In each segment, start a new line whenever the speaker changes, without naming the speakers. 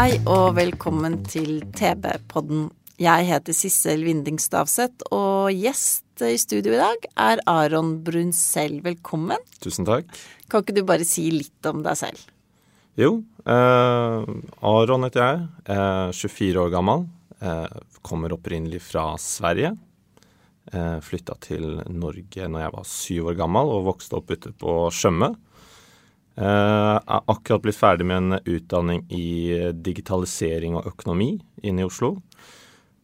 Hei og velkommen til TB-podden. Jeg heter Sissel Winding Stavseth, og gjest i studio i dag er Aron Brunsell. Velkommen.
Tusen takk.
Kan ikke du bare si litt om deg selv?
Jo, eh, Aron heter jeg. Eh, 24 år gammel. Eh, kommer opprinnelig fra Sverige. Eh, Flytta til Norge når jeg var syv år gammel og vokste opp ute på Tjøme. Eh, er akkurat blitt ferdig med en utdanning i digitalisering og økonomi inne i Oslo.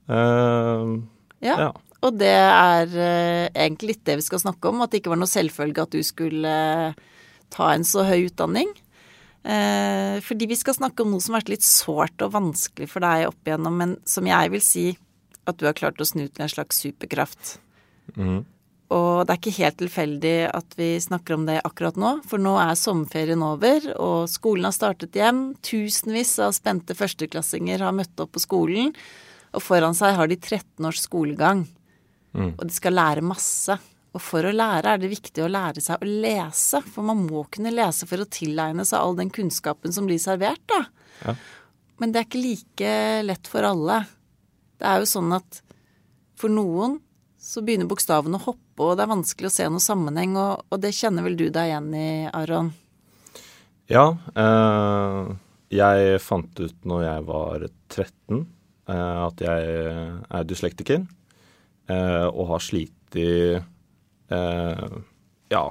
Eh,
Ja.
ja.
Og det er eh, egentlig litt det vi skal snakke om, at det ikke var noe selvfølge at du skulle ta en så høy utdanning. Fordi vi skal snakke om noe som har vært litt sårt og vanskelig for deg opp igjennom, men som jeg vil si at du har klart å snu til en slags superkraft.
Mhm.
Og det er ikke helt tilfeldig at vi snakker om det akkurat nå, for nå er sommerferien over, og skolen har startet igjen. Tusenvis av spente førsteklassinger har møtt opp på skolen, og foran seg har de 13 års skolegang.
Mm.
Og de skal lære masse. Og for å lære er det viktig å lære seg å lese, for man må kunne lese for å tilegne seg all den kunnskapen som blir servert, da.
Ja.
Men det er ikke like lett for alle. Det er jo sånn at for noen så begynner bokstavene å hoppe, og det er vanskelig å se noen sammenheng, og, og det kjenner vel du deg igjen i, Aron?
Ja, eh, jeg fant ut når jeg var 13 eh, at jeg er dyslektiker, eh, og har slitt i eh, ja,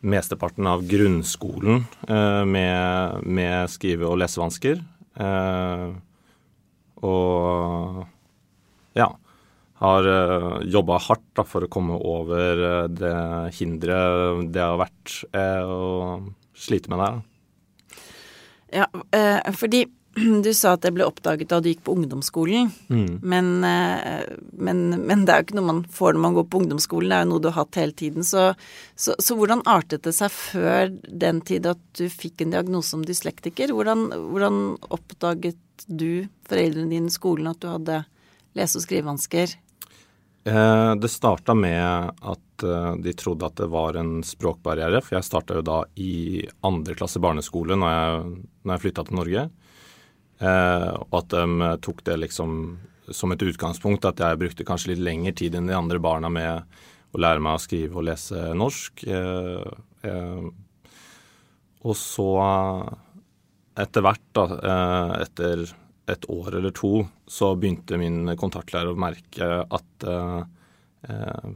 mesteparten av grunnskolen eh, med, med skrive- og lesevansker. Eh, og ja, har uh, jobba hardt da, for å komme over eh, det hinderet det har vært eh, å slite med det.
Ja, eh, fordi du sa at det ble oppdaget da du gikk på ungdomsskolen. Men, eh, men, men det er jo ikke noe man får når man går på ungdomsskolen, det er jo noe du har hatt hele tiden. Så, så, så hvordan artet det seg før den tid at du fikk en diagnose som dyslektiker? Hvordan, hvordan oppdaget du, foreldrene dine, skolen, at du hadde lese- og skrivevansker?
Eh, det starta med at eh, de trodde at det var en språkbarriere, for jeg starta jo da i andre klasse barneskole når jeg, når jeg flytta til Norge. Eh, og at de tok det liksom som et utgangspunkt, at jeg brukte kanskje litt lengre tid enn de andre barna med å lære meg å skrive og lese norsk. Og så, etter hvert, da, etter et år eller to, så begynte min kontaktlærer å merke at eh, eh,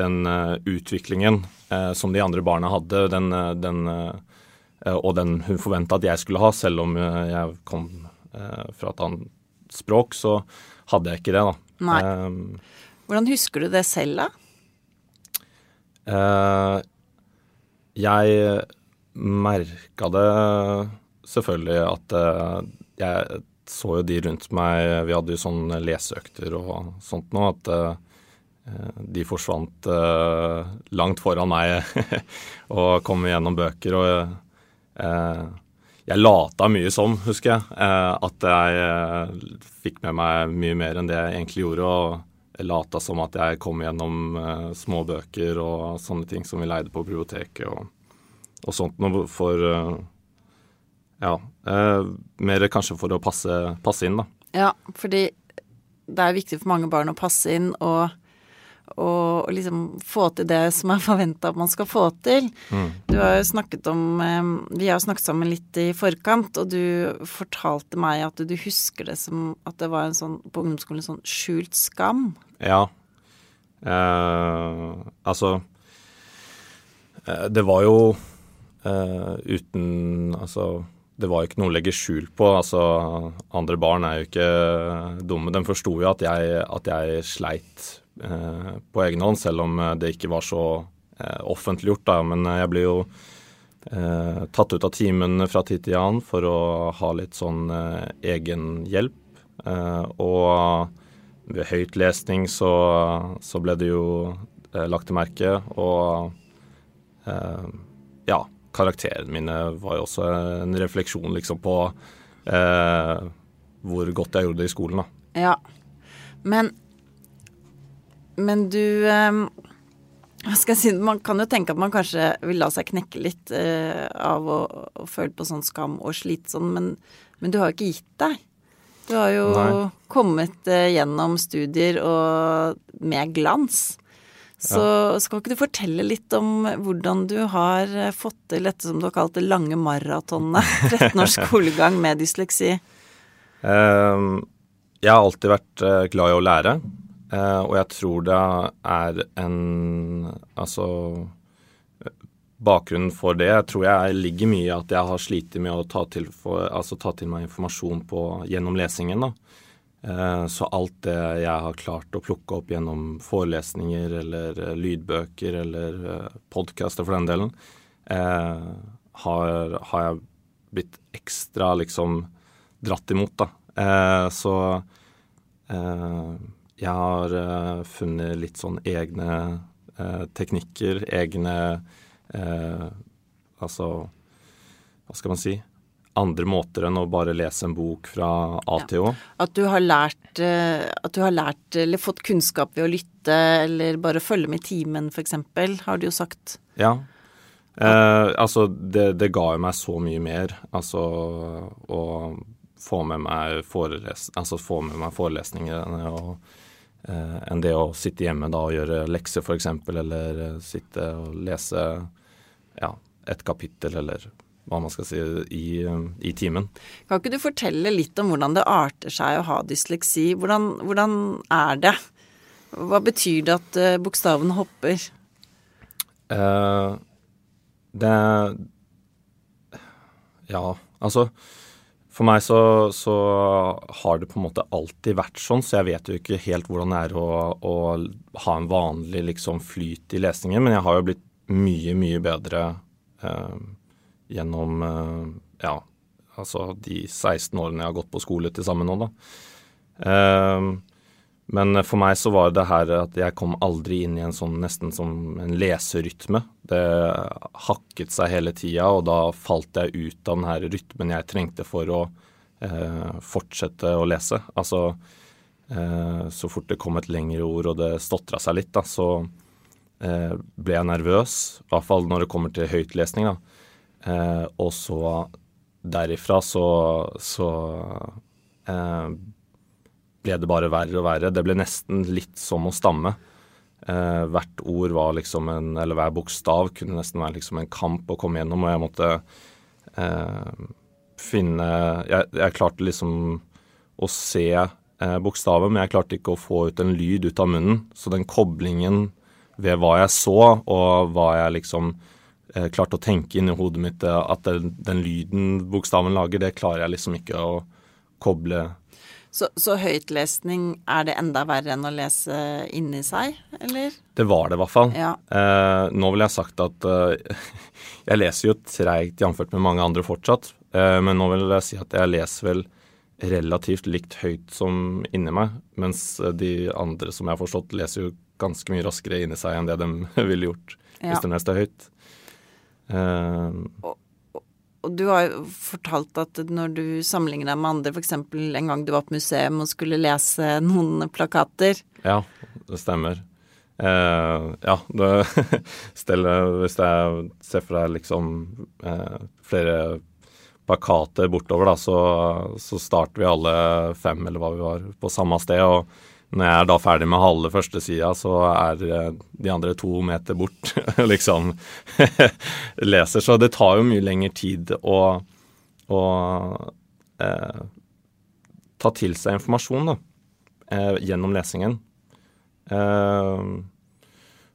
den eh, utviklingen eh, som de andre barna hadde, den, eh, den, eh, og den hun forventa at jeg skulle ha, selv om jeg kom fra et annet språk, så hadde jeg ikke det, da.
Nei. Hvordan husker du det selv, da?
Eh, jeg merka det selvfølgelig at jeg så jo de rundt meg Vi hadde jo sånne leseøkter og sånt nå, at eh, de forsvant eh, langt foran meg og kom gjennom bøker. Og eh, jeg lata mye som, husker jeg. at jeg fikk med meg mye mer enn det jeg egentlig gjorde. og jeg lata som at jeg kom gjennom små bøker og sånne ting som vi leide på biblioteket og, og sånt noe for Ja. Eh, mer kanskje for å passe, passe inn, da.
Ja, fordi det er viktig for mange barn å passe inn og, og, og liksom få til det som er forventa at man skal få til. Du har jo snakket om eh, Vi har jo snakket sammen litt i forkant, og du fortalte meg at du husker det som at det var en sånn på ungdomsskolen en sånn skjult skam.
Ja. Eh, altså eh, Det var jo eh, uten Altså det var jo ikke noe å legge skjul på. Altså, andre barn er jo ikke dumme. De forsto jo at jeg, at jeg sleit eh, på egen hånd, selv om eh, det ikke var så eh, offentliggjort. Da. Men eh, jeg ble jo eh, tatt ut av timen fra tid til annen for å ha litt sånn egenhjelp. og ved høytlesning så, så ble det jo lagt til merke, og ja, karakterene mine var jo også en refleksjon liksom på hvor godt jeg gjorde det i skolen, da.
Ja. Men Men du eh, skal jeg si Man kan jo tenke at man kanskje vil la seg knekke litt eh, av å, å, føle på sånn skam og slite sånn, men, men, du har jo ikke gitt deg. Du har jo Nei. kommet uh, gjennom studier og med glans. Så ja. skal ikke du fortelle litt om hvordan du har uh, fått til dette som du har kalt det lange maratonet? 13 års skolegang med dysleksi.
Um, jeg har alltid vært uh, glad i å lære, uh, og jeg tror det er en Altså Bakgrunnen for det jeg tror jeg ligger mye i at jeg har slitt med å ta til, for, altså, ta til meg informasjon på, gjennom lesingen. da. Uh, så alt det jeg har klart å plukke opp gjennom forelesninger eller lydbøker eller podkaster for den delen, har, har jeg blitt ekstra liksom dratt imot, da. Eh, så eh, jeg har eh, funnet litt sånn egne eh, teknikker, egne eh, Altså, hva skal man si? Andre måter enn å bare lese en bok fra A til Å.
At du har lært eh, At du har lært eller fått kunnskap ved å lytte, eller bare følge med i timen, f.eks., har du jo sagt.
Ja. Eh, altså, det, det, ga jo meg så mye mer. Altså, å få med meg, foreles altså få med meg forelesninger og, eh, enn det å sitte hjemme da og gjøre lekser, f.eks., eller eh, sitte og lese ja, et kapittel, eller hva man skal si, i, i, timen.
Kan ikke du fortelle litt om hvordan det arter seg å ha dysleksi? Hvordan, hvordan er det? Hva betyr det at uh, bokstaven hopper?
Eh, det Ja, altså for meg så, så, har det på en måte alltid vært sånn, så jeg vet jo ikke helt hvordan det er å, å ha en vanlig liksom, flyt i lesningen. Men jeg har jo blitt mye, mye bedre eh, gjennom eh, ja, altså de 16 årene jeg har gått på skole til sammen nå, da. Eh, men for meg så var det her at jeg kom aldri inn i en sånn nesten som en leserytme. Det hakket seg hele tida, og da falt jeg ut av den her rytmen jeg trengte for å eh, fortsette å lese. Altså eh, så fort det kom et lengre ord og det stotra seg litt, da, så ble jeg nervøs. I hvert fall når det kommer til høytlesning, da. Eh, og så derifra så, så eh, ble det bare verre og verre. Det ble nesten litt som å stamme. Eh, hvert ord var liksom en Eller hver bokstav kunne nesten være liksom en kamp å komme gjennom, og jeg måtte eh, finne jeg, jeg, klarte liksom å se eh, bokstaven, men jeg klarte ikke å få ut en lyd ut av munnen. Så den koblingen ved hva jeg så, og hva jeg liksom eh, klarte å tenke inni hodet mitt, eh, at den, den lyden bokstaven lager, det klarer jeg liksom ikke å koble
så, så, høytlesning, er det enda verre enn å lese inni seg, eller?
Det var det i hvert fall. Ja. Eh, nå vil jeg ha sagt at eh, jeg leser jo treigt jamført med mange andre fortsatt. Eh, men nå vil jeg si at jeg leser vel relativt likt høyt som inni meg. Mens de andre som jeg har forstått, leser jo ganske mye raskere inni seg enn det de ville gjort ja. hvis de leste høyt.
Eh, og, og du har jo fortalt at når du sammenligner deg med andre, f.eks. en gang du var på museum og skulle lese noen plakater
Ja, det stemmer. Uh, ja, det steller, hvis jeg ser for deg liksom uh, flere plakater bortover, da, så, så, starter vi alle fem, eller hva vi var, på samme sted. og når jeg er da ferdig med halve første sida, så er eh, de andre to meter bort liksom leser. Så det tar jo mye lengre tid å, å eh, ta til seg informasjon da, eh, gjennom lesingen. Eh,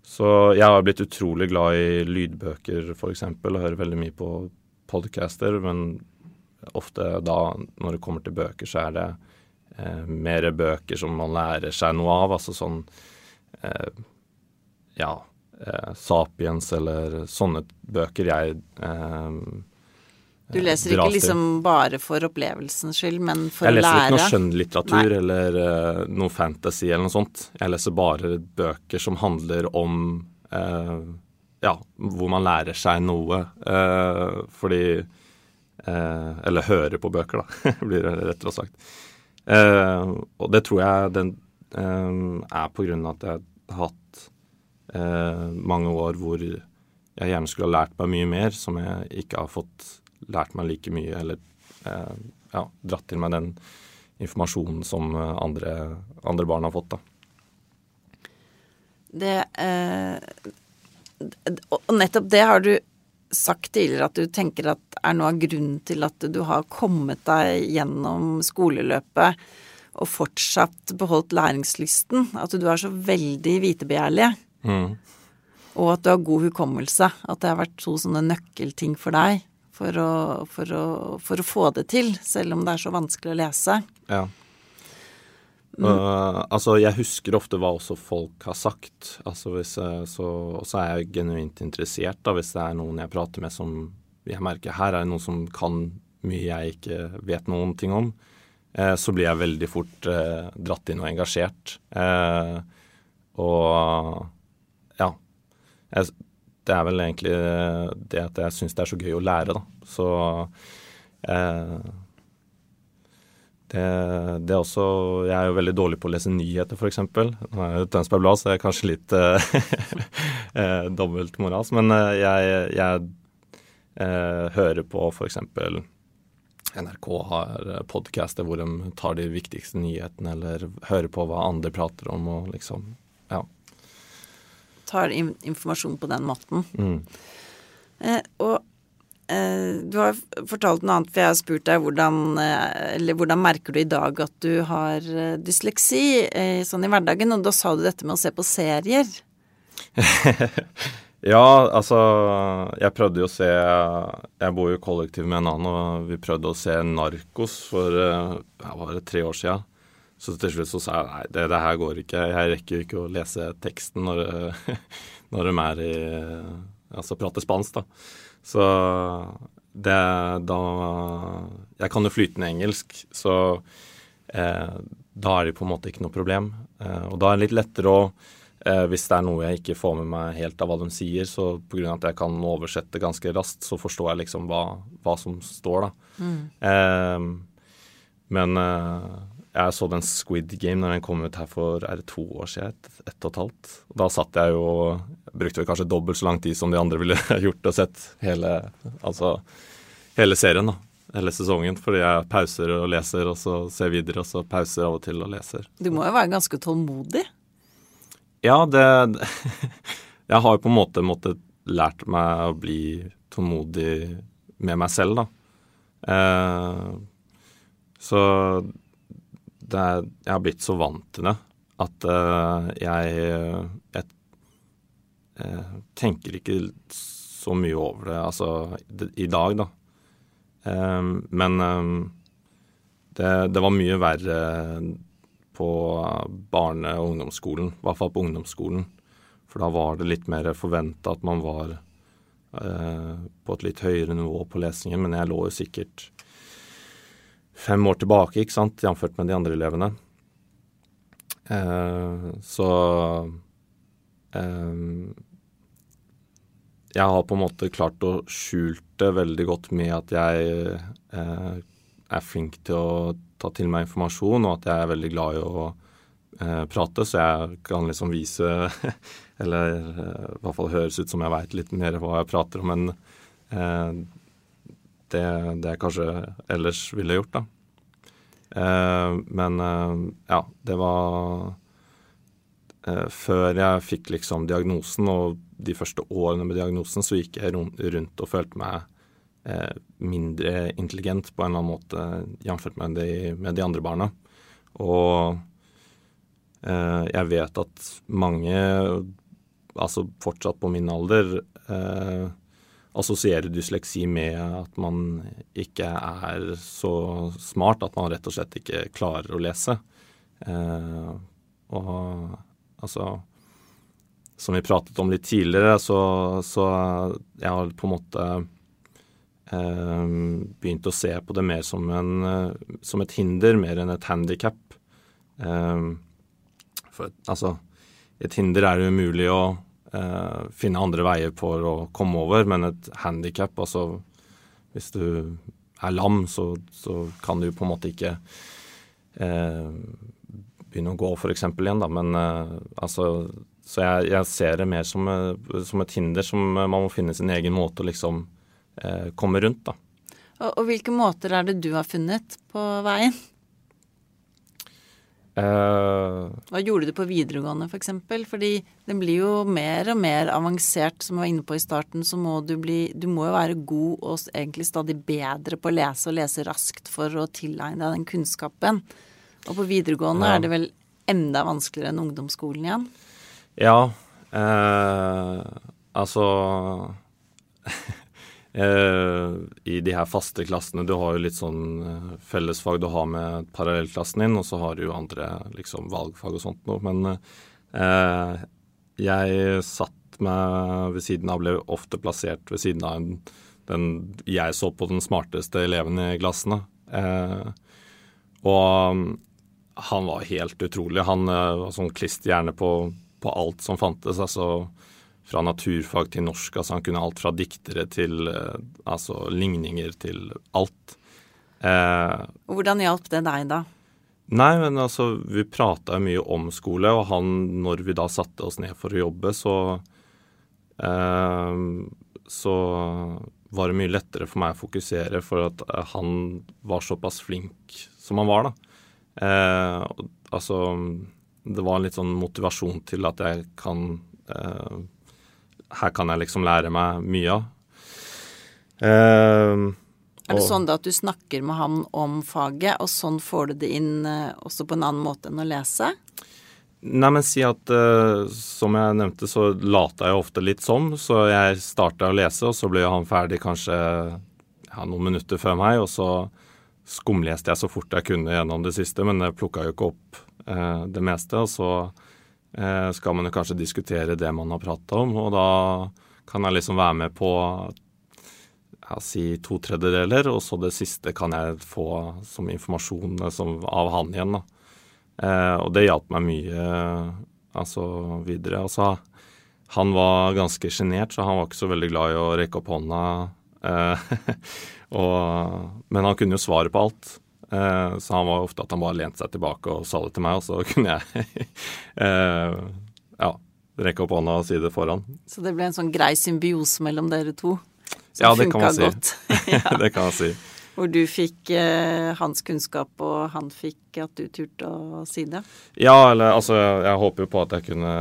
så jeg har blitt utrolig glad i lydbøker, f.eks., og hører veldig mye på podcaster, men ofte da, når det kommer til bøker, så er det eh, mer bøker som man lærer seg noe av. Altså sånn eh, ja, eh, Sapiens eller sånne bøker jeg eh,
Du leser ikke liksom bare for opplevelsens skyld, men for
å lære?
Jeg leser
ikke noe skjønnlitteratur eller uh, noe fantasy eller noe sånt. Jeg leser bare bøker som handler om uh, ja, hvor man lærer seg noe. Uh, fordi Eller hører på bøker, da, blir det rettere sagt. Og det tror jeg den er på grunn av at jeg har hatt mange år hvor jeg gjerne skulle ha lært meg mye mer, som jeg ikke har fått lært meg like mye eller uh, ja, dratt til meg den informasjonen som andre, andre barn har fått. da.
Det Og nettopp det har du sagt tidligere at du tenker at er noe av grunnen til at du har kommet deg gjennom skoleløpet og fortsatt beholdt læringslysten. At du er så veldig vitebegjærlig. Mm. Og at du har god hukommelse. At det har vært to sånne nøkkelting for deg for å, for, å, for å, få det til, selv om det er så vanskelig å lese.
Ja. Mm. Uh, altså, jeg husker ofte hva også folk har sagt. Altså, hvis så, og så er jeg genuint interessert da, hvis det er noen jeg prater med som jeg merker her er det noen som kan mye jeg ikke vet noen ting om. Uh, så blir jeg veldig fort uh, dratt inn og engasjert. Og ja. Jeg, det er vel egentlig det at jeg syns det er så gøy å lære, da. Så det, det, er også Jeg er jo veldig dårlig på å lese nyheter, f.eks. Nå er jo Tønsberg Blad, så jeg er kanskje litt eh, eh dobbelt moralsk. Men eh, jeg, jeg eh, hører på f.eks. NRK har podcaster hvor de tar de viktigste nyhetene, eller hører på hva andre prater om, og liksom Ja
tar informasjon på den måten.
Mm.
Eh, og eh, du har fortalt noe annet, for jeg har spurt deg hvordan eh, Eller hvordan merker du i dag at du har eh, dysleksi eh, sånn i hverdagen? Og da sa du dette med å se på serier.
ja, altså Jeg prøvde jo å se Jeg bor jo kollektiv med en annen, og vi prøvde å se Narkos for ja, var det tre år sia. Så til slutt så sa jeg nei, det, det, her går ikke. Jeg rekker jo ikke å lese teksten når, når de er i Altså prater spansk, da. Så det da Jeg kan jo flytende engelsk, så eh, da er det på en måte ikke noe problem. Eh, og da er det litt lettere å eh, Hvis det er noe jeg ikke får med meg helt av hva de sier, så pga. at jeg kan oversette ganske raskt, så forstår jeg liksom hva, hva som står, da.
Mm.
Eh, men eh, jeg så den Squid Game når den kom ut her for er det to år siden, ett et og et halvt. Da satt jeg jo Brukte vel kanskje dobbelt så lang tid som de andre ville gjort og sett hele, altså, hele serien, da. Hele sesongen. Fordi jeg pauser og leser, og så ser videre, og så pauser av og til og leser.
Du må jo være ganske tålmodig?
Ja, det Jeg har jo på en måte måttet lært meg å bli tålmodig med meg selv, da. Eh, så er, jeg har blitt så vant til det at uh, jeg, jeg jeg tenker ikke så mye over det, altså i dag, da. Um, men um, det, det, var mye verre på barne- og ungdomsskolen, i hvert fall på ungdomsskolen. For da var det litt mer forventa at man var uh, på et litt høyere nivå på lesingen, men jeg lå jo sikkert fem år tilbake, ikke sant, jamført med de andre elevene. Eh, så eh, Jeg har på en måte klart å skjult det veldig godt med at jeg eh, er flink til å ta til meg informasjon, og at jeg er veldig glad i å eh, prate, så jeg kan liksom vise Eller eh, i hvert fall høres ut som jeg veit litt mer hva jeg prater om, men eh, det, det jeg kanskje ellers ville gjort, da. Eh, men eh, ja, det var eh, Før jeg fikk liksom diagnosen, og de første årene med diagnosen, så gikk jeg rundt og følte meg mindre intelligent på en eller annen måte, jf. Med, med, de andre barna. Og jeg vet at mange, altså fortsatt på min alder, eh, assosierer dysleksi med at man ikke er så smart at man rett og slett ikke klarer å lese. Eh, og altså som vi pratet om litt tidligere, så, så jeg har på en måte eh, begynt å se på det mer som, en, som et hinder, mer enn et handikap. Eh, for altså, et hinder er det umulig å eh, finne andre veier for å komme over, men et handikap, altså hvis du er lam, så, så kan du på en måte ikke eh, begynne å gå, f.eks. igjen, da. Men eh, altså Så jeg, jeg, ser det mer som, eh, som, et hinder som man må finne sin egen måte å liksom eh, komme rundt, da.
Og, og, hvilke måter er det du har funnet på veien?
Uh,
Hva gjorde du på videregående f.eks.? For Fordi den blir jo mer og mer avansert, som jeg var inne på i starten. Så må du bli Du må jo være god og egentlig stadig bedre på å lese og lese raskt for å tilegne deg den kunnskapen. Og på videregående ja. er det vel enda vanskeligere enn ungdomsskolen igjen?
Ja. Uh, altså i de her faste klassene. Du har jo litt sånn eh, fellesfag du har med parallellklassen din, og så har du jo andre liksom valgfag og sånt noe. Men eh, jeg satt meg ved siden av, ble ofte plassert ved siden av en, den jeg så på den smarteste eleven i klassen. Eh, og han var helt utrolig. Han eh, var sånn klisterhjerne på, på alt som fantes. altså fra naturfag til norsk. altså Han kunne alt fra diktere til eh, altså ligninger til alt.
Eh, Hvordan hjalp det deg, da?
Nei, men altså, vi prata mye om skole, og han, når vi da satte oss ned for å jobbe, så eh, Så var det mye lettere for meg å fokusere, for at eh, han var såpass flink som han var, da. Eh, altså Det var en litt sånn motivasjon til at jeg kan eh, her kan jeg liksom lære meg mye av. Uh,
er det sånn da at du snakker med han om faget, og sånn får du det inn uh, også på en annen måte enn å lese?
Nei, men si at uh, som jeg nevnte, så lata jeg ofte litt som. Så jeg starta å lese, og så ble han ferdig kanskje ja, noen minutter før meg. Og så skumleste jeg så fort jeg kunne gjennom det siste, men jeg plukka jo ikke opp uh, det meste. Og så eh, skal man jo kanskje diskutere det man har prata om, og da kan jeg liksom være med på jeg si to tredjedeler, og så det siste kan jeg få som informasjon eh, som, av han igjen. da. Eh, og det hjalp meg mye altså videre. Altså, han var ganske sjenert, så han var ikke så veldig glad i å rekke opp hånda. Eh, og, men han kunne jo svaret på alt. Eh, så han var ofte at han bare lente seg tilbake og sa det til meg, og så kunne jeg eh, ja, rekke opp hånda og si det foran.
Så det ble en sånn grei symbiose mellom dere to?
Som ja, det kan man si. Ja. det kan man si.
Hvor du fikk eh, hans kunnskap, og han fikk at du turte å si det?
Ja, eller altså Jeg, jeg håper jo på at jeg kunne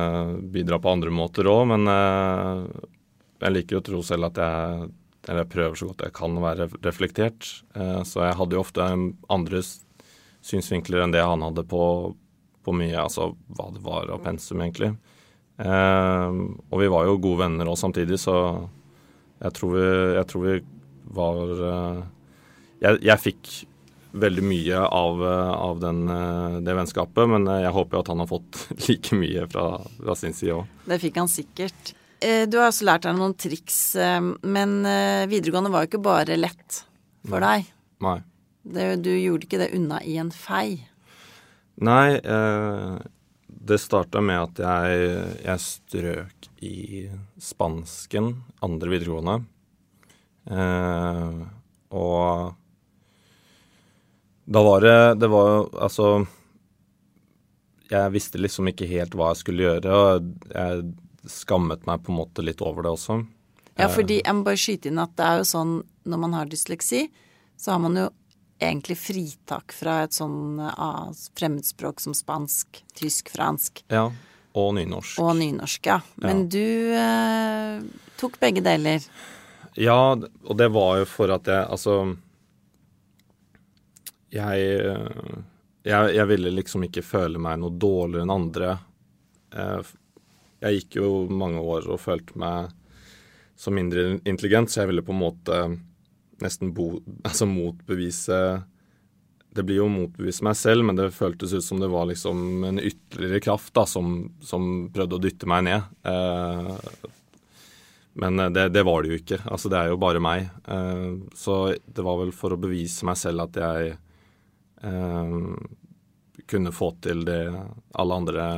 bidra på andre måter òg, men eh, jeg liker jo å tro selv at jeg eller jeg prøver så godt jeg kan å være reflektert. Eh, så jeg hadde jo ofte andre synsvinkler enn det han hadde på, på mye, altså hva det var av pensum, egentlig. Eh, og vi var jo gode venner òg samtidig, så jeg tror vi, jeg tror vi var eh, jeg, jeg, fikk veldig mye av, av den, det vennskapet, men jeg håper jo at han har fått like mye fra, fra sin side òg.
Det fikk han sikkert. Eh, du har også lært deg noen triks, eh, men eh, videregående var jo ikke bare lett for deg.
Nei.
Det, du gjorde ikke det unna i en fei.
Nei, eh, det starta med at jeg, jeg, strøk i spansken andre videregående. Eh, og da var det Det var jo altså Jeg visste liksom ikke helt hva jeg skulle gjøre. og jeg skammet meg på en måte litt over det også.
Ja, fordi jeg må bare skyte inn at det er jo sånn når man har dysleksi, så har man jo egentlig fritak fra et sånn ah, fremmedspråk som spansk, tysk, fransk.
Ja, og nynorsk.
Og nynorsk, ja. Men ja. du eh, tok begge deler.
Ja, og det var jo for at jeg Altså jeg, jeg, jeg ville liksom ikke føle meg noe dårligere enn andre. Eh, jeg gikk jo mange år og følte meg som mindre intelligent, så jeg ville på en måte nesten bo, altså motbevise det blir jo å motbevise meg selv, men det føltes ut som det var liksom en ytterligere kraft da, som, som prøvde å dytte meg ned. Eh, men det, det, var det jo ikke. Altså, det er jo bare meg. Eh, så det var vel for å bevise meg selv at jeg eh, kunne få til det alle andre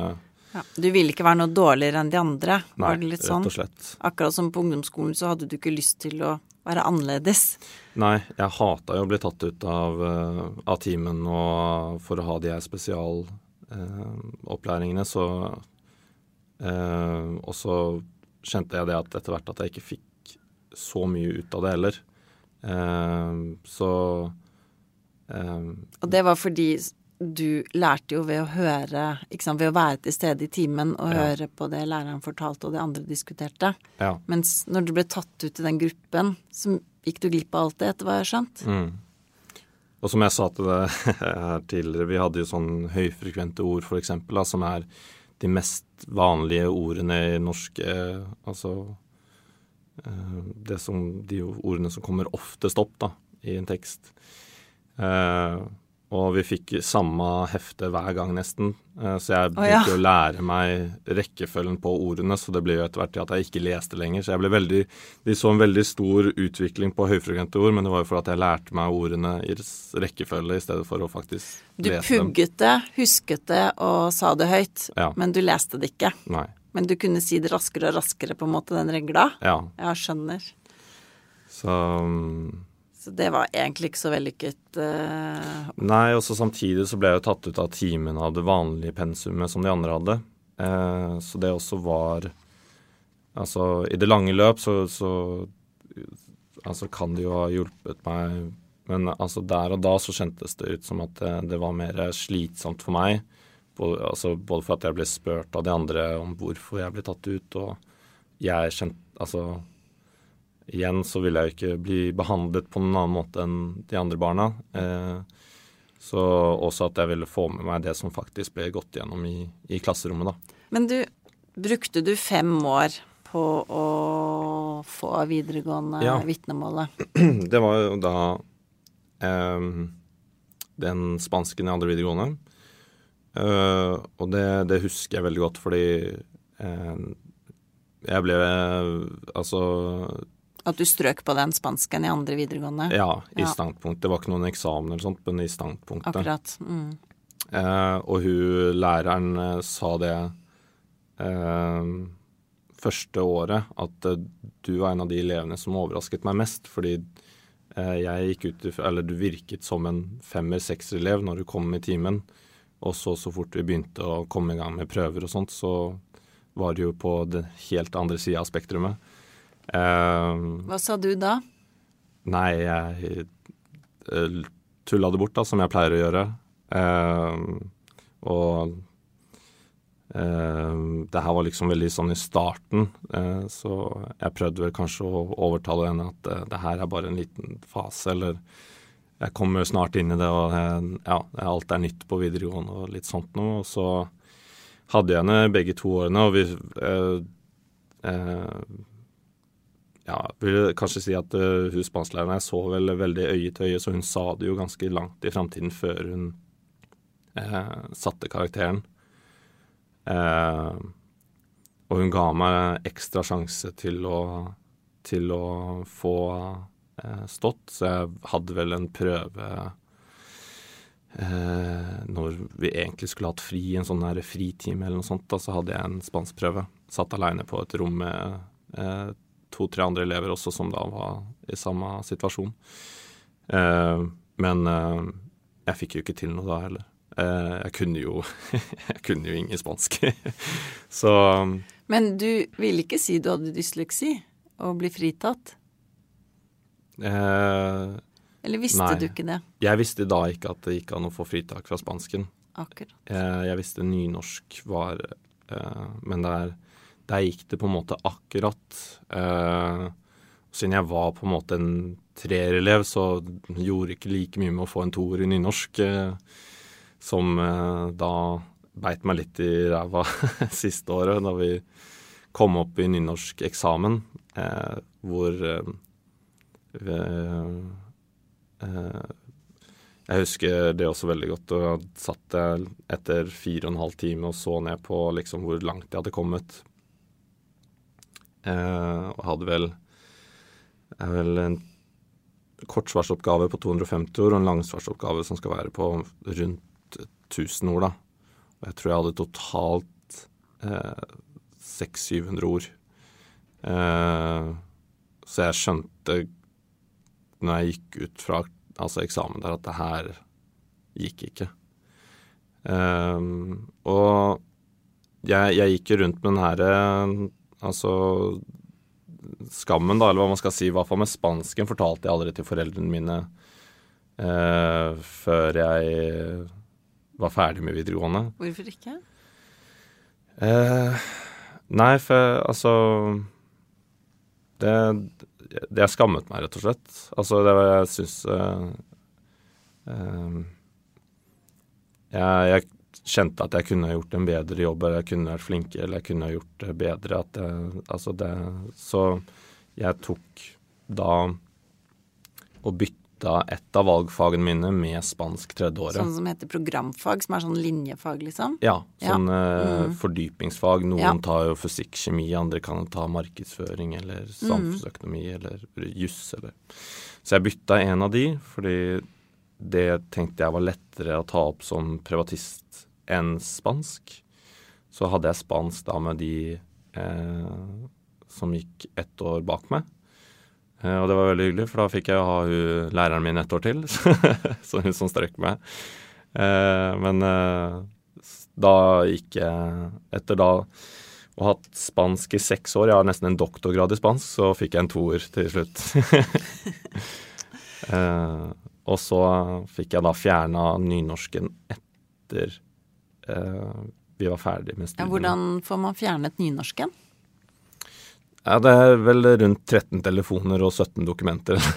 ja, Du ville ikke være noe dårligere enn de andre?
Nei,
var det litt sånn?
rett og slett.
Akkurat som på ungdomsskolen så hadde du ikke lyst til å være annerledes?
Nei, jeg hata jo å bli tatt ut av, uh, av timen og for å ha de her spesialopplæringene, eh, så uh, Og så kjente jeg det at etter hvert at jeg ikke fikk så mye ut av det heller. så
Og det var fordi du lærte jo ved å høre, sant, ved å være til stede i timen og ja. høre på det læreren fortalte og det andre diskuterte.
Ja.
Mens når du ble tatt ut i den gruppen, så gikk du glipp av alt det, etter hva jeg har skjønt.
Mm. Og som jeg sa til deg her tidligere, vi hadde jo sånn høyfrekvente ord, eksempel, som er de mest vanlige ordene i norsk eh, Altså eh, det som, de ordene som kommer oftest opp da, i en tekst. Eh, og vi fikk samme hefte hver gang, nesten. Eh, så jeg begynte oh, ja. å lære meg rekkefølgen på ordene, så det ble jo etter hvert til at jeg ikke leste lenger. Så jeg ble veldig De så en veldig stor utvikling på høyfrekvente ord, men det var jo for at jeg lærte meg ordene i rekkefølge i stedet for å faktisk
du
lese dem.
Du pugget det, husket det og sa det høyt,
ja.
men du leste det ikke.
Nei.
Men du kunne si det raskere og raskere, på en måte, den regla?
Ja.
Jeg skjønner.
Så um,
så det var egentlig ikke så vellykket. Uh...
Nei, og samtidig så ble jeg jo tatt ut av timen av det vanlige pensumet som de andre hadde. Uh, så det også var Altså, i det lange løp så, så altså kan det jo ha hjulpet meg, men altså der og da så kjentes det ut som at det, det var mer slitsomt for meg. Både, altså, både for at jeg ble spurt av de andre om hvorfor jeg ble tatt ut, og jeg kjente Altså igjen så ville jeg jo ikke bli behandlet på noen annen måte enn de andre barna. Eh, så også at jeg ville få med meg det som faktisk ble gått gjennom i, i klasserommet, da.
Men du, brukte du fem år på å få videregående ja. vitnemålet?
Det var jo da eh, den spansken i andre videregående. Eh, og det, det, husker jeg veldig godt, fordi eh, jeg ble Altså
at du strøk på den spansken i andre videregående?
Ja, i ja. standpunkt. Det var ikke noen eksamen eller sånt, men i standpunktet.
Akkurat. Mm.
Eh, og hun læreren eh, sa det eh, første året, at eh, du var en av de elevene som overrasket meg mest. Fordi eh, jeg gikk ut Eller du virket som en femmer-sekser-elev når du kom i timen. Og så så fort vi begynte å komme i gang med prøver og sånt, så var du jo på den helt andre sida av spektrumet.
Uh, Hva sa du da?
Nei, jeg uh, tulla det bort, da, som jeg pleier å gjøre. Uh, og det her var liksom veldig sånn i starten, så jeg prøvde vel kanskje å overtale henne at det her er bare en liten fase, eller jeg kommer snart inn i det, og ja, alt er nytt på videregående og litt sånt noe. Og så hadde jeg henne begge to årene, og vi ja, vil kanskje si at uh, hun spansklæreren så vel veldig øye til øye, så hun sa det jo ganske langt i framtiden før hun uh, satte karakteren. Uh, og hun ga meg ekstra sjanse til å, til å få stått, så jeg hadde vel en prøve når vi egentlig skulle hatt fri, en sånn her fritime eller noe sånt, da, så hadde jeg en spanskprøve. Satt aleine på et rom med to-tre andre elever også som da var i samme situasjon. Eh, men eh, jeg fikk jo ikke til noe da heller. Eh, jeg kunne jo Jeg kunne jo ingen spansk. Så
Men du ville ikke si du hadde dysleksi og bli fritatt?
Eh,
Eller visste
nei,
du ikke det?
Jeg visste da ikke at det gikk an å få fritak fra spansken.
Akkurat.
Eh, jeg visste nynorsk var eh, Men det er der gikk det på en måte akkurat. Eh, siden jeg var på en måte en treerelev, så gjorde ikke like mye med å få en toer i nynorsk, eh, som eh, da beit meg litt i ræva siste året, da vi kom opp i nynorskeksamen, eh, hvor eh, eh, jeg husker det også veldig godt. Og jeg satt etter fire og en halv time og så ned på liksom hvor langt jeg hadde kommet. Eh, og hadde vel, vel en kortsvarsoppgave på 250 ord og en langsvarsoppgave som skal være på rundt 1000 ord. da. Og jeg tror jeg hadde totalt eh, 600-700 ord. Eh, så jeg skjønte når jeg gikk ut fra altså eksamen der, at det her gikk ikke. Eh, og jeg, jeg, gikk rundt med den her altså skammen, da, eller hva man skal si, i hvert fall med spansken, fortalte jeg aldri til foreldrene mine eh, før jeg var ferdig med videregående.
Hvorfor ikke?
Eh, nei, for altså det, det har skammet meg, rett og slett. Altså, det var jeg syns eh, uh, jeg, jeg, kjente at jeg kunne gjort en bedre jobb, eller jeg kunne vært flinkere, eller jeg kunne gjort det bedre. Jeg, altså det, så jeg tok da og bytta et av valgfagene mine med spansk tredjeåret.
Sånn som heter programfag, som er sånn linjefag, liksom?
Ja. Sånn
ja.
Eh, mm. fordypingsfag. Noen ja. tar jo fysikk, kjemi, andre kan ta markedsføring eller mm. samfunnsøkonomi mm. eller juss eller Så jeg bytta en av de, fordi det tenkte jeg var lettere å ta opp som privatist enn spansk. Så hadde jeg spansk da med de eh, som gikk ett år bak meg. Eh, og det var veldig hyggelig, for da fikk jeg ha hun, læreren min ett år til. så hun som strøk meg. Eh, men eh, da gikk jeg Etter da å ha hatt spansk i seks år, jeg har nesten en doktorgrad i spansk, så fikk jeg en toer til slutt. og så fikk jeg da fjerna nynorsken etter vi var ferdig med studiene.
hvordan får man fjernet nynorsken?
Ja, det er vel rundt 13 telefoner og 17 dokumenter.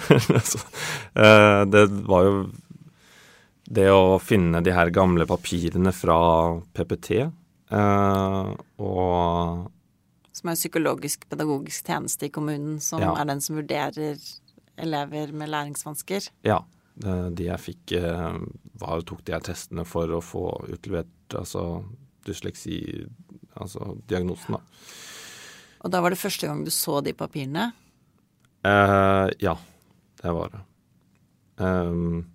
Eh, det var jo det å finne de her gamle papirene fra PPT eh, og
Som er psykologisk pedagogisk tjeneste i kommunen, som ja. er den som vurderer elever med læringsvansker?
Ja. De jeg fikk, eh, var, tok de her testene for å få utlevert altså dysleksi, altså diagnosen, da.
Og da var det første gang du så de papirene?
Uh, ja, det var det. Um,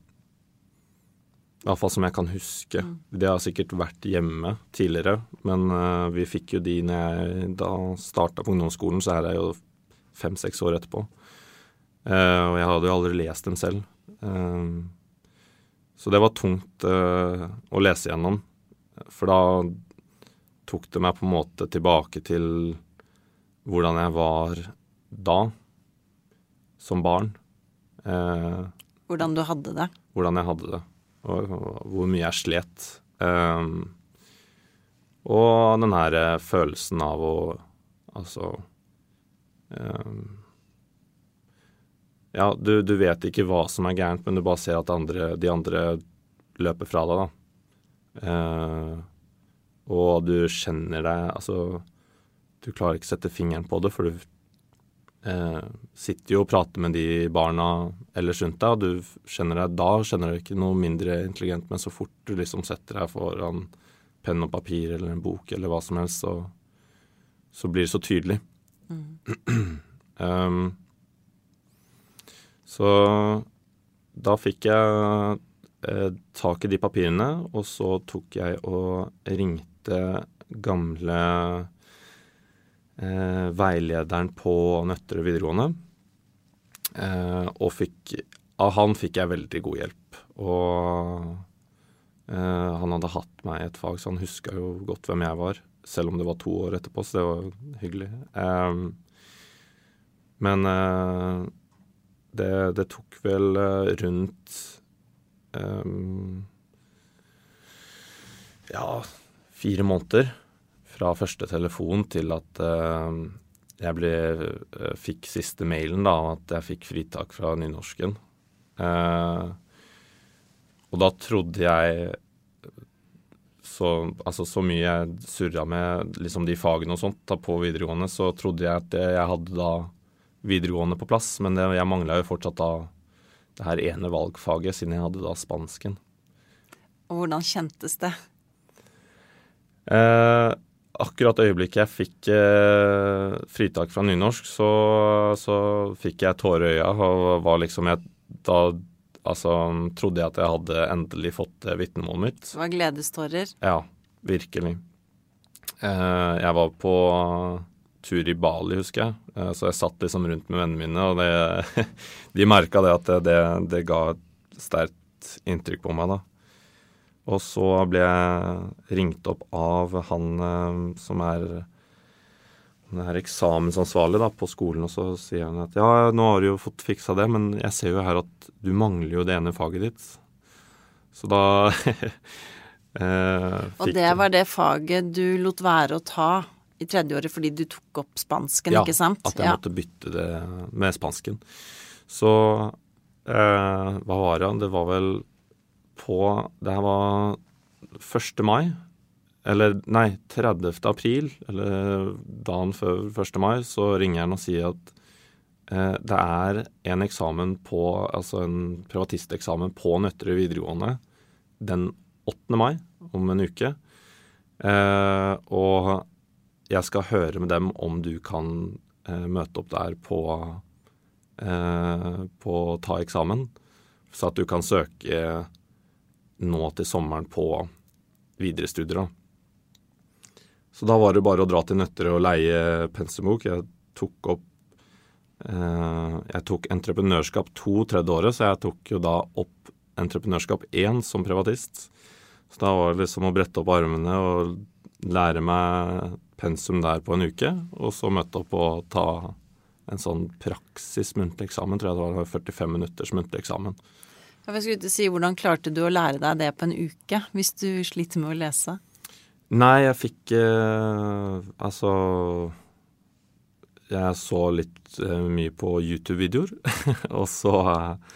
I hvert fall som jeg kan huske. Mm. Det har sikkert vært hjemme tidligere, men uh, vi fikk jo de når jeg da starta på ungdomsskolen, så er det jo fem-seks år etterpå. Uh, og jeg hadde jo aldri lest dem selv. Uh, så det var tungt å lese gjennom, for da tok det meg på en måte tilbake til hvordan jeg var da, som barn.
Eh, hvordan du hadde det?
Hvordan jeg hadde det, og, og hvor mye jeg slet. Eh, og den her eh, følelsen av å altså eh, Ja, du, du, vet ikke hva som er gærent, men du bare ser at andre, de andre løper fra deg, da. Eh, og du kjenner deg Altså du klarer ikke å sette fingeren på det, for du eh, sitter jo og prater med de barna ellers rundt deg, og du kjenner deg da kjenner du ikke noe mindre intelligent, men så fort du liksom setter deg foran penn og papir eller en bok eller hva som helst, så, så blir det så tydelig. Mm. um, så da fikk jeg eh, tak i de papirene, og så tok jeg og ringte gamle eh, veilederen på Nøtterøy videregående. Eh, og fikk Av han fikk jeg veldig god hjelp. Og eh, han hadde hatt meg i et fag, så han huska jo godt hvem jeg var. Selv om det var to år etterpå, så det var hyggelig. men eh, det, det, tok vel rundt rundt ja, fire måneder fra første telefon til at uh, jeg ble, uh, fikk siste mailen, da, at jeg fikk fritak fra nynorsken. Uh, og da trodde jeg så, altså, så mye jeg surra med liksom de fagene og sånt da, på videregående, så trodde jeg at jeg hadde da videregående på plass, men det, jeg mangla jo fortsatt da det her ene valgfaget, siden jeg hadde da spansken.
Og hvordan kjentes det?
Eh, akkurat øyeblikket jeg fikk eh, fritak fra nynorsk, så, så fikk jeg tårer i øya og var liksom jeg, Da altså, trodde jeg at jeg hadde endelig fått eh, vitnemålet mitt.
Det var gledestårer.
Ja, virkelig. Eh, jeg var på tur i Bali, husker jeg. Eh, så jeg satt liksom rundt med vennene mine, og det, de merka det at det, det, ga et sterkt inntrykk på meg, da. Og så ble jeg ringt opp av han eh, som er han er eksamensansvarlig da, på skolen, og så sier han at ja, nå har du jo fått fiksa det, men jeg ser jo her at du mangler jo det ene faget ditt. Så da
eh, Og det var det faget du lot være å ta i tredjeåret fordi du tok opp spansken,
ja,
ikke sant?
Ja, at jeg måtte bytte det med spansken. Så eh, hva var det? Det var vel på Det her var 1. mai. Eller nei, 30. april, eller dagen før 1. mai, så ringer han og sier at eh, det er en eksamen på Altså en privatisteksamen på Nøtterøy videregående den 8. mai, om en uke. Eh, og jeg skal høre med dem om du kan eh, møte opp der på eh, på ta eksamen, så at du kan søke nå til sommeren på videre studier. da. Så da var det bare å dra til Nøtterøy og leie pensumbok. Jeg tok opp eh, Jeg tok entreprenørskap to tredje året, så jeg tok jo da opp entreprenørskap én som privatist. Så da var det liksom å brette opp armene og lære meg pensum der på en uke, og så møte opp og ta en sånn praksis muntlig eksamen. Tror jeg det var 45 minutters muntlig eksamen.
Jeg skulle si, Hvordan klarte du å lære deg det på en uke, hvis du sliter med å lese?
Nei, jeg fikk eh, Altså Jeg så litt eh, mye på YouTube-videoer. og så eh,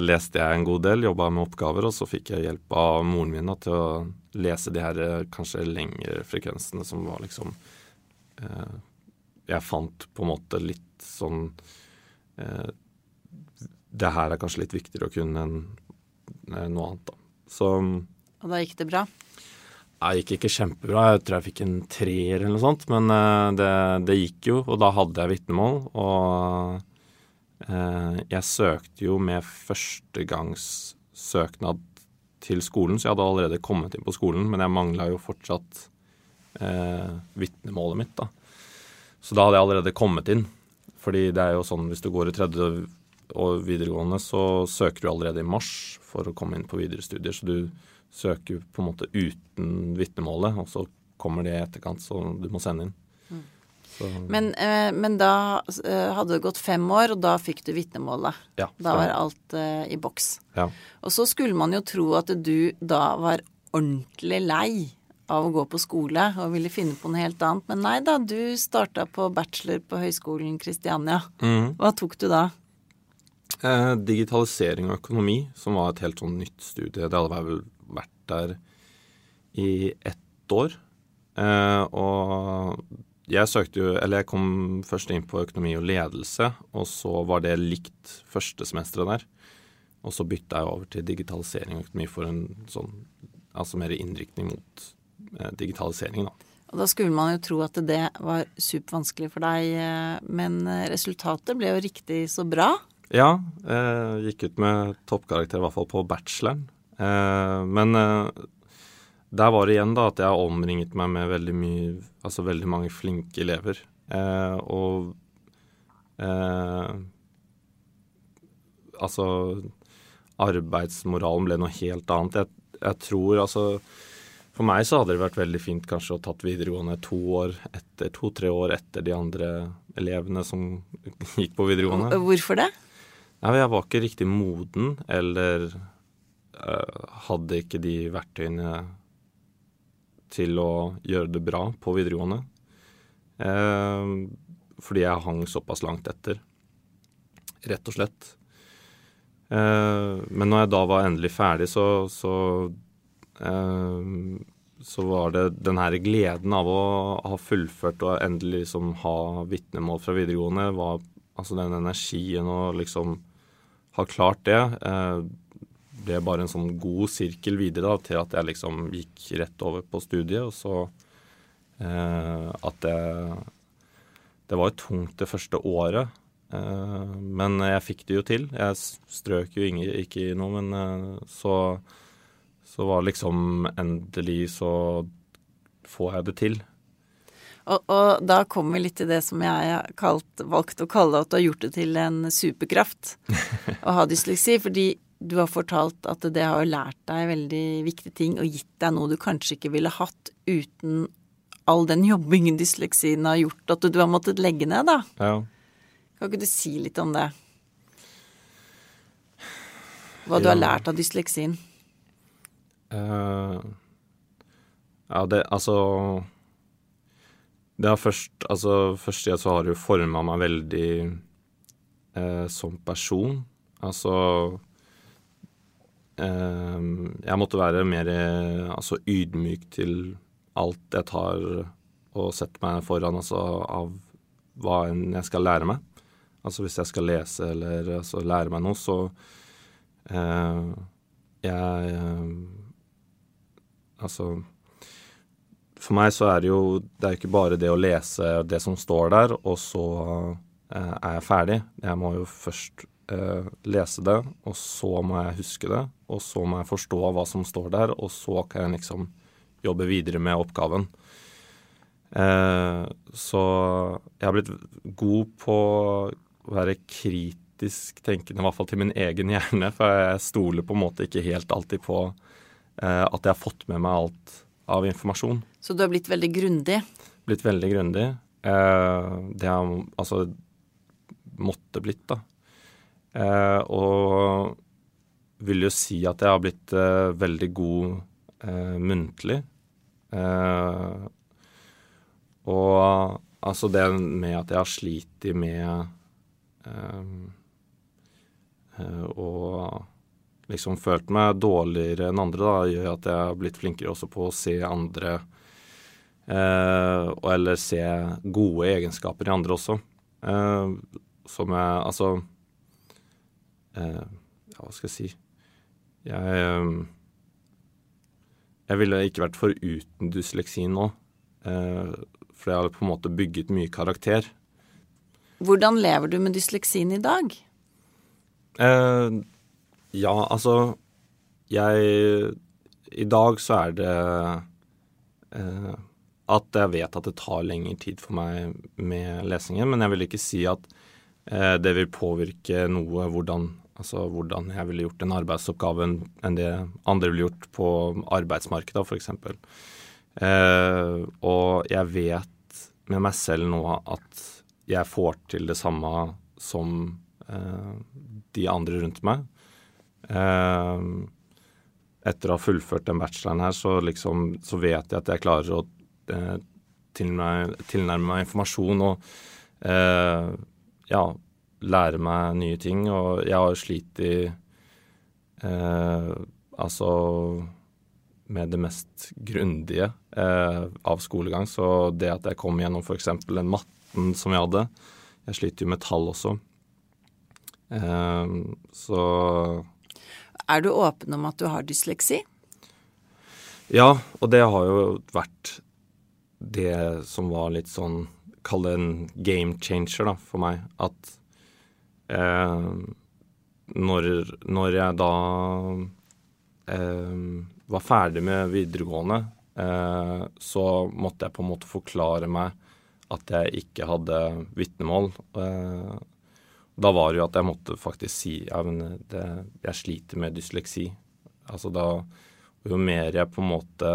leste jeg en god del, jobba med oppgaver, og så fikk jeg hjelp av moren min til å lese de her eh, kanskje lengre frekvensene som var liksom eh, Jeg fant på en måte litt sånn eh, Det her er kanskje litt viktigere å kunne enn noe annet, da. Så
Og da gikk det bra?
Det gikk ikke kjempebra. Jeg tror jeg fikk en treer eller noe sånt. Men eh, det, det gikk jo, og da hadde jeg vitnemål. Og eh, jeg søkte jo med førstegangssøknad til skolen, så jeg hadde allerede kommet inn på skolen, men jeg mangla jo fortsatt eh, vitnemålet mitt, da. Så da hadde jeg allerede kommet inn. Fordi det er jo sånn hvis du går i tredje og videregående, så søker du allerede i mars for å komme inn på videre studier. Så du søker på en måte uten vitnemålet, og så kommer det i etterkant, så du må sende inn.
Men, eh, men, da eh, hadde det gått fem år, og da fikk du vitnemålet.
Ja,
da var alt eh, i boks.
Ja.
Og så skulle man jo tro at du da var ordentlig lei av å gå på skole og ville finne på noe helt annet. Men nei da, du starta på bachelor på Høgskolen Kristiania.
Mm.
Hva tok du da?
Eh, digitalisering og økonomi, som var et helt sånn nytt studie. Det hadde vel vært der i ett år. Eh, og jeg søkte jo Eller jeg kom først inn på økonomi og ledelse, og så var det likt første semesteret der. Og så bytta jeg over til digitalisering og økonomi for en sånn Altså mer innriktning mot eh, digitalisering, da.
Og da skulle man jo tro at det var supervanskelig for deg, eh, men eh, resultatet ble jo riktig så bra.
Ja, jeg gikk ut med toppkarakter i hvert fall på bacheloren. Men der var det igjen da at jeg har omringet meg med veldig mye Altså veldig mange flinke elever. Eh, og eh, Altså Arbeidsmoralen ble noe helt annet. Jeg, jeg, tror altså For meg så hadde det vært veldig fint kanskje å tatt videregående to år etter, to-tre år etter de andre elevene som gikk på videregående.
Hvorfor det?
Nei, Jeg var ikke riktig moden, eller eh, hadde ikke de verktøyene til å gjøre det bra på videregående. Eh, fordi jeg hang såpass langt etter, rett og slett. Eh, men når jeg da var endelig ferdig, så, så, eh, så var det den her gleden av å ha fullført og endelig liksom ha vitnemål fra videregående, var altså den energien og liksom ha klart det, eh, ble bare en sånn god sirkel videre da, til at jeg liksom gikk rett over på studiet. Og så eh, at det Det var jo tungt det første året. Eh, men jeg fikk det jo til. Jeg strøk jo ikke i noe, men eh, så, så var liksom endelig så får jeg det til.
Og, og, da kommer vi litt til det som jeg har kalt, valgt å kalle at du har gjort det til en superkraft å ha dysleksi. Fordi du har fortalt at det har lært deg veldig viktige ting og gitt deg noe du kanskje ikke ville hatt uten all den jobbingen dysleksien har gjort at du har måttet legge ned, da.
Ja.
Kan ikke du si litt om det? Hva ja. du har lært av dysleksien?
Uh, ja, det Altså Det har først Altså, først så har det jo forma meg veldig uh, som person. Altså jeg måtte være mer altså ydmyk til alt jeg tar og setter meg foran altså, av hva enn jeg skal lære meg. Altså hvis jeg skal lese eller altså, lære meg noe, så eh, jeg eh, Altså For meg så er det jo Det er ikke bare det å lese det som står der, og så eh, er jeg ferdig. Jeg må jo først eh, lese det, og så må jeg huske det. Og så må jeg forstå hva som står der, og så kan jeg liksom jobbe videre med oppgaven. Eh, så jeg har blitt god på å være kritisk tenkende, i hvert fall til min egen hjerne, for jeg stoler på en måte ikke helt alltid på eh, at jeg har fått med meg alt av informasjon.
Så du har blitt veldig grundig?
Blitt veldig grundig. Eh, det har altså måtte blitt, da. Eh, og vil jo si at jeg har blitt eh, veldig god eh, muntlig. Eh, og altså det med at jeg har slitt med eh, eh, og liksom følt meg dårligere enn andre, da, gjør at jeg har blitt flinkere også på å se andre og eller se gode egenskaper i andre også. som jeg Altså ja, hva skal jeg si Jeg ehm, Jeg ville ikke vært foruten dysleksi nå. Eh, for jeg har på en måte bygget mye karakter.
Hvordan lever du med dysleksien i dag?
Eh, ja, altså Jeg I dag så er det eh, at jeg vet at det tar lengre tid for meg med lesingen, men jeg vil ikke si at eh, det vil påvirke noe hvordan Altså hvordan jeg ville gjort en arbeidsoppgave enn det andre ville gjort på arbeidsmarkedet, f.eks. Eh, og jeg vet med meg selv nå at jeg får til det samme som eh, de andre rundt meg. Eh, etter å ha fullført den bacheloren her, så, liksom, så vet jeg at jeg klarer å eh, tilnærme, tilnærme meg informasjon og eh, ja, lære meg nye ting. Og jeg har slitt i eh, Altså med det mest grundige eh, av skolegang. Så det at jeg kom gjennom f.eks. den matten som jeg hadde Jeg sliter jo med tall også. Eh, så
Er du åpen om at du har dysleksi?
Ja, og det har jo vært det som var litt sånn Kall det en game changer da, for meg. At Eh, når, når, jeg da eh, var ferdig med videregående, eh, så måtte jeg på en måte forklare meg at jeg ikke hadde vitnemål. Eh, da var det jo at jeg måtte faktisk si ja, jeg sliter med dysleksi. Altså da Jo mer jeg på en måte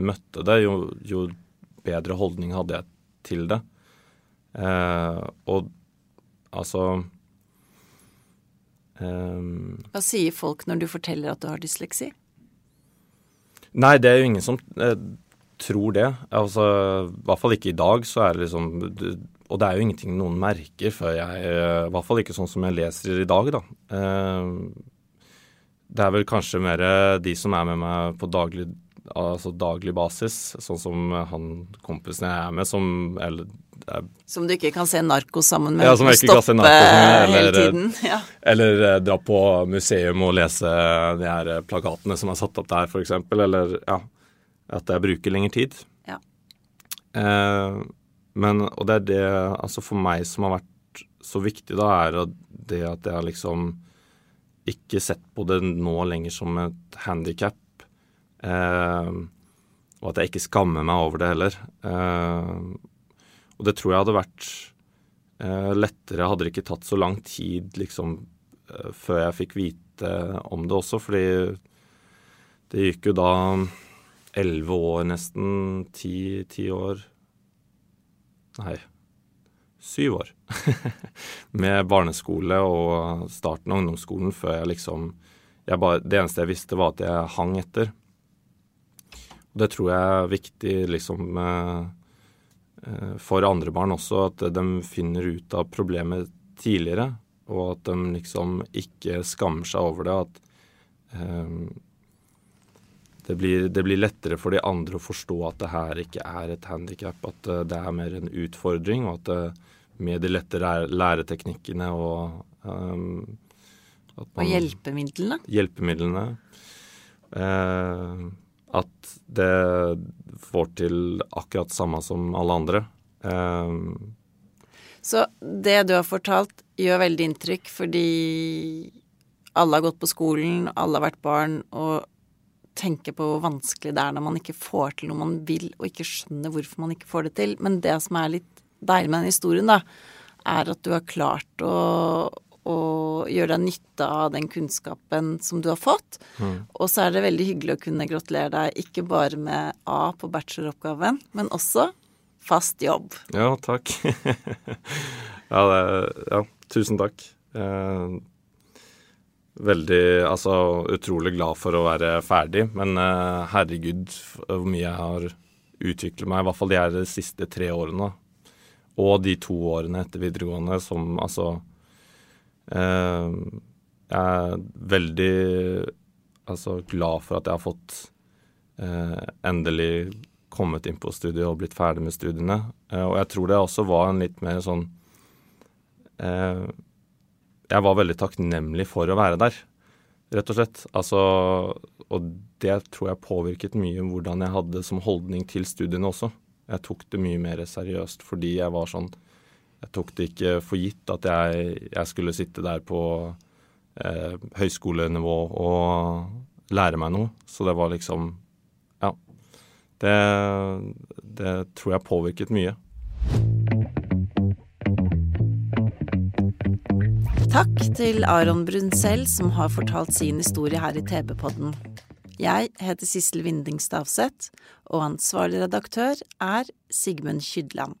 møtte det, jo, jo bedre holdning hadde jeg til det. Eh, og altså
Um, Hva sier folk når du forteller at du har dysleksi?
Nei, det er jo ingen som eh, tror det. Altså, I hvert fall ikke i dag, så er det liksom Og det er jo ingenting noen merker før jeg eh, I hvert fall ikke sånn som jeg leser i dag, da. Eh, det er vel kanskje mer de som er med meg på daglig altså daglig basis, sånn som han kompisen jeg er med, som eller, er,
Som du ikke kan se narkos sammen med
Ja, som jeg ikke kan se
stoppe
sammen med, eller-
tiden. Ja.
eller eh, dra på museum og lese de her eh, plakatene som er satt opp der, f.eks. Eller ja, at jeg bruker lengre tid.
Ja.
Eh, men, og det er det altså for meg som har vært så viktig, da, er det at jeg liksom ikke sett på det nå lenger som et handikap. Eh, og at jeg ikke skammer meg over det heller. Eh, og det tror jeg hadde vært eh, lettere, hadde det ikke tatt så lang tid liksom eh, før jeg fikk vite om det også, fordi det gikk jo da elleve år nesten, ti, ti år Nei, syv år med barneskole og starten av ungdomsskolen før jeg liksom jeg bare, Det eneste jeg visste, var at jeg hang etter. Det tror jeg er viktig liksom eh, eh, for andre barn også, at de finner ut av problemet tidligere. Og at de liksom ikke skammer seg over det. At eh, det, blir, det blir lettere for de andre å forstå at det her ikke er et handikap. At det er mer en utfordring, og at det, med de lette læreteknikkene og eh, at
Og hjelpemidlene.
hjelpemidlene. Eh, at det får til akkurat samme som alle andre. Um,
Så det du har fortalt, gjør veldig inntrykk, fordi alle har gått på skolen, alle har vært barn, og tenker på hvor vanskelig det er når man ikke får til noe man vil, og ikke skjønner hvorfor man ikke får det til. Men det som er litt deilig med den historien, da, er at du har klart å, å gjøre deg nytte av den kunnskapen som du har fått. Og så er det veldig hyggelig å kunne gratulere deg ikke bare med A på bacheloroppgaven, men også fast jobb.
ja, takk. ja, det, ja, tusen takk. Eh, veldig Altså utrolig glad for å være ferdig, men eh, herregud hvor mye jeg har utviklet meg, i hvert fall de her siste tre årene. Og de to årene etter videregående som altså Jeg er veldig altså, glad for at jeg har fått eh, endelig kommet inn på studiet og blitt ferdig med studiene. Eh, og jeg tror det også var en litt mer sånn eh, Jeg var veldig takknemlig for å være der, rett og slett. Altså, og det tror jeg påvirket mye hvordan jeg hadde som holdning til studiene også. Jeg tok det mye mer seriøst fordi jeg var sånn Jeg tok det ikke for gitt at jeg, jeg skulle sitte der på eh, høyskolenivå og lære meg noe. Så det var liksom Ja. Det, det tror jeg påvirket mye.
Takk til Aron Brunsell som har fortalt sin historie her i TV-podden. Jeg heter Sissel Winding Stavseth, og ansvarlig redaktør er Sigmund Kydland.